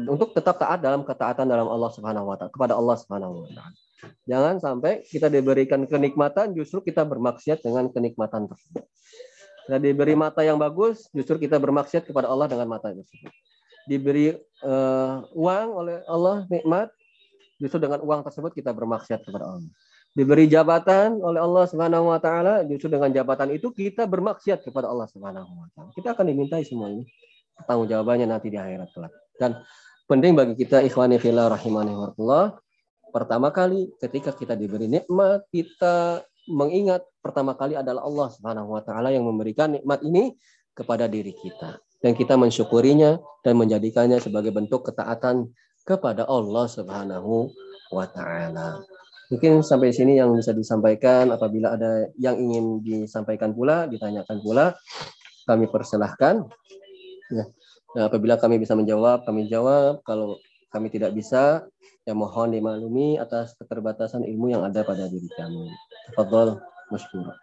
A: untuk tetap taat dalam ketaatan dalam Allah Subhanahu wa taala kepada Allah Subhanahu wa taala. Jangan sampai kita diberikan kenikmatan justru kita bermaksiat dengan kenikmatan tersebut. Kita diberi mata yang bagus, justru kita bermaksiat kepada Allah dengan mata tersebut. Diberi uh, uang oleh Allah nikmat, justru dengan uang tersebut kita bermaksiat kepada Allah. Diberi jabatan oleh Allah Subhanahu wa taala, justru dengan jabatan itu kita bermaksiat kepada Allah Subhanahu wa taala. Kita akan dimintai semua ini tanggung jawabannya nanti di akhirat kelak. Dan penting bagi kita ikhwani fillah rahimani wa pertama kali ketika kita diberi nikmat, kita mengingat pertama kali adalah Allah Subhanahu wa taala yang memberikan nikmat ini kepada diri kita dan kita mensyukurinya dan menjadikannya sebagai bentuk ketaatan kepada Allah Subhanahu wa taala. Mungkin sampai sini yang bisa disampaikan apabila ada yang ingin disampaikan pula, ditanyakan pula, kami persilahkan. Ya. Nah, apabila kami bisa menjawab, kami jawab. Kalau kami tidak bisa, ya mohon dimaklumi atas keterbatasan ilmu yang ada pada diri kami. Tafadhol, masykurah.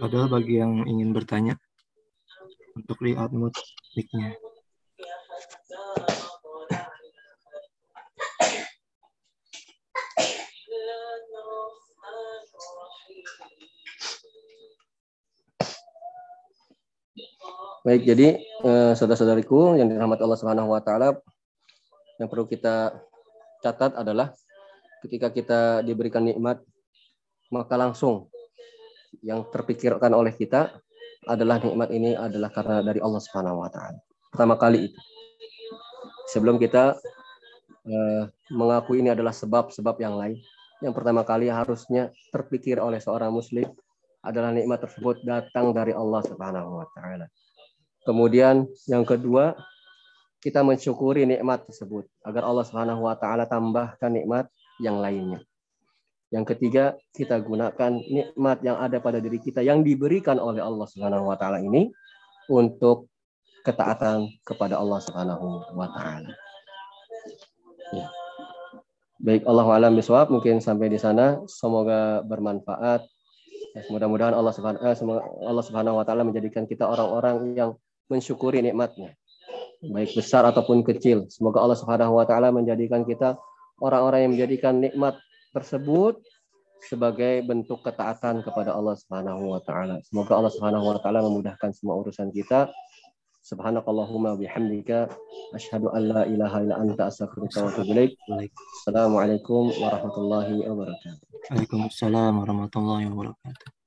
B: Padahal bagi yang ingin bertanya untuk lihat musiknya.
A: Baik, jadi eh, saudara-saudariku yang dirahmati Allah Subhanahu wa taala yang perlu kita catat adalah ketika kita diberikan nikmat maka langsung yang terpikirkan oleh kita adalah nikmat ini adalah karena dari Allah Subhanahu wa taala. Pertama kali itu. Sebelum kita uh, mengaku ini adalah sebab-sebab yang lain, yang pertama kali harusnya terpikir oleh seorang muslim adalah nikmat tersebut datang dari Allah Subhanahu wa taala. Kemudian yang kedua, kita mensyukuri nikmat tersebut agar Allah Subhanahu wa taala tambahkan nikmat yang lainnya. Yang ketiga, kita gunakan nikmat yang ada pada diri kita yang diberikan oleh Allah Subhanahu wa taala ini untuk ketaatan kepada Allah Subhanahu wa taala. Ya. Baik Allah alam biswab mungkin sampai di sana semoga bermanfaat Mudah-mudahan Allah Subhanahu eh, Subhanahu wa taala menjadikan kita orang-orang yang mensyukuri nikmatnya. Baik besar ataupun kecil. Semoga Allah Subhanahu wa taala menjadikan kita orang-orang yang menjadikan nikmat tersebut sebagai bentuk ketaatan kepada Allah Subhanahu wa taala. Semoga Allah Subhanahu wa taala memudahkan semua urusan kita. Subhanakallahumma bihamdika asyhadu an la ilaha illa anta astaghfiruka wa atubu ilaik. Assalamualaikum warahmatullahi wabarakatuh.
B: Waalaikumsalam warahmatullahi wabarakatuh.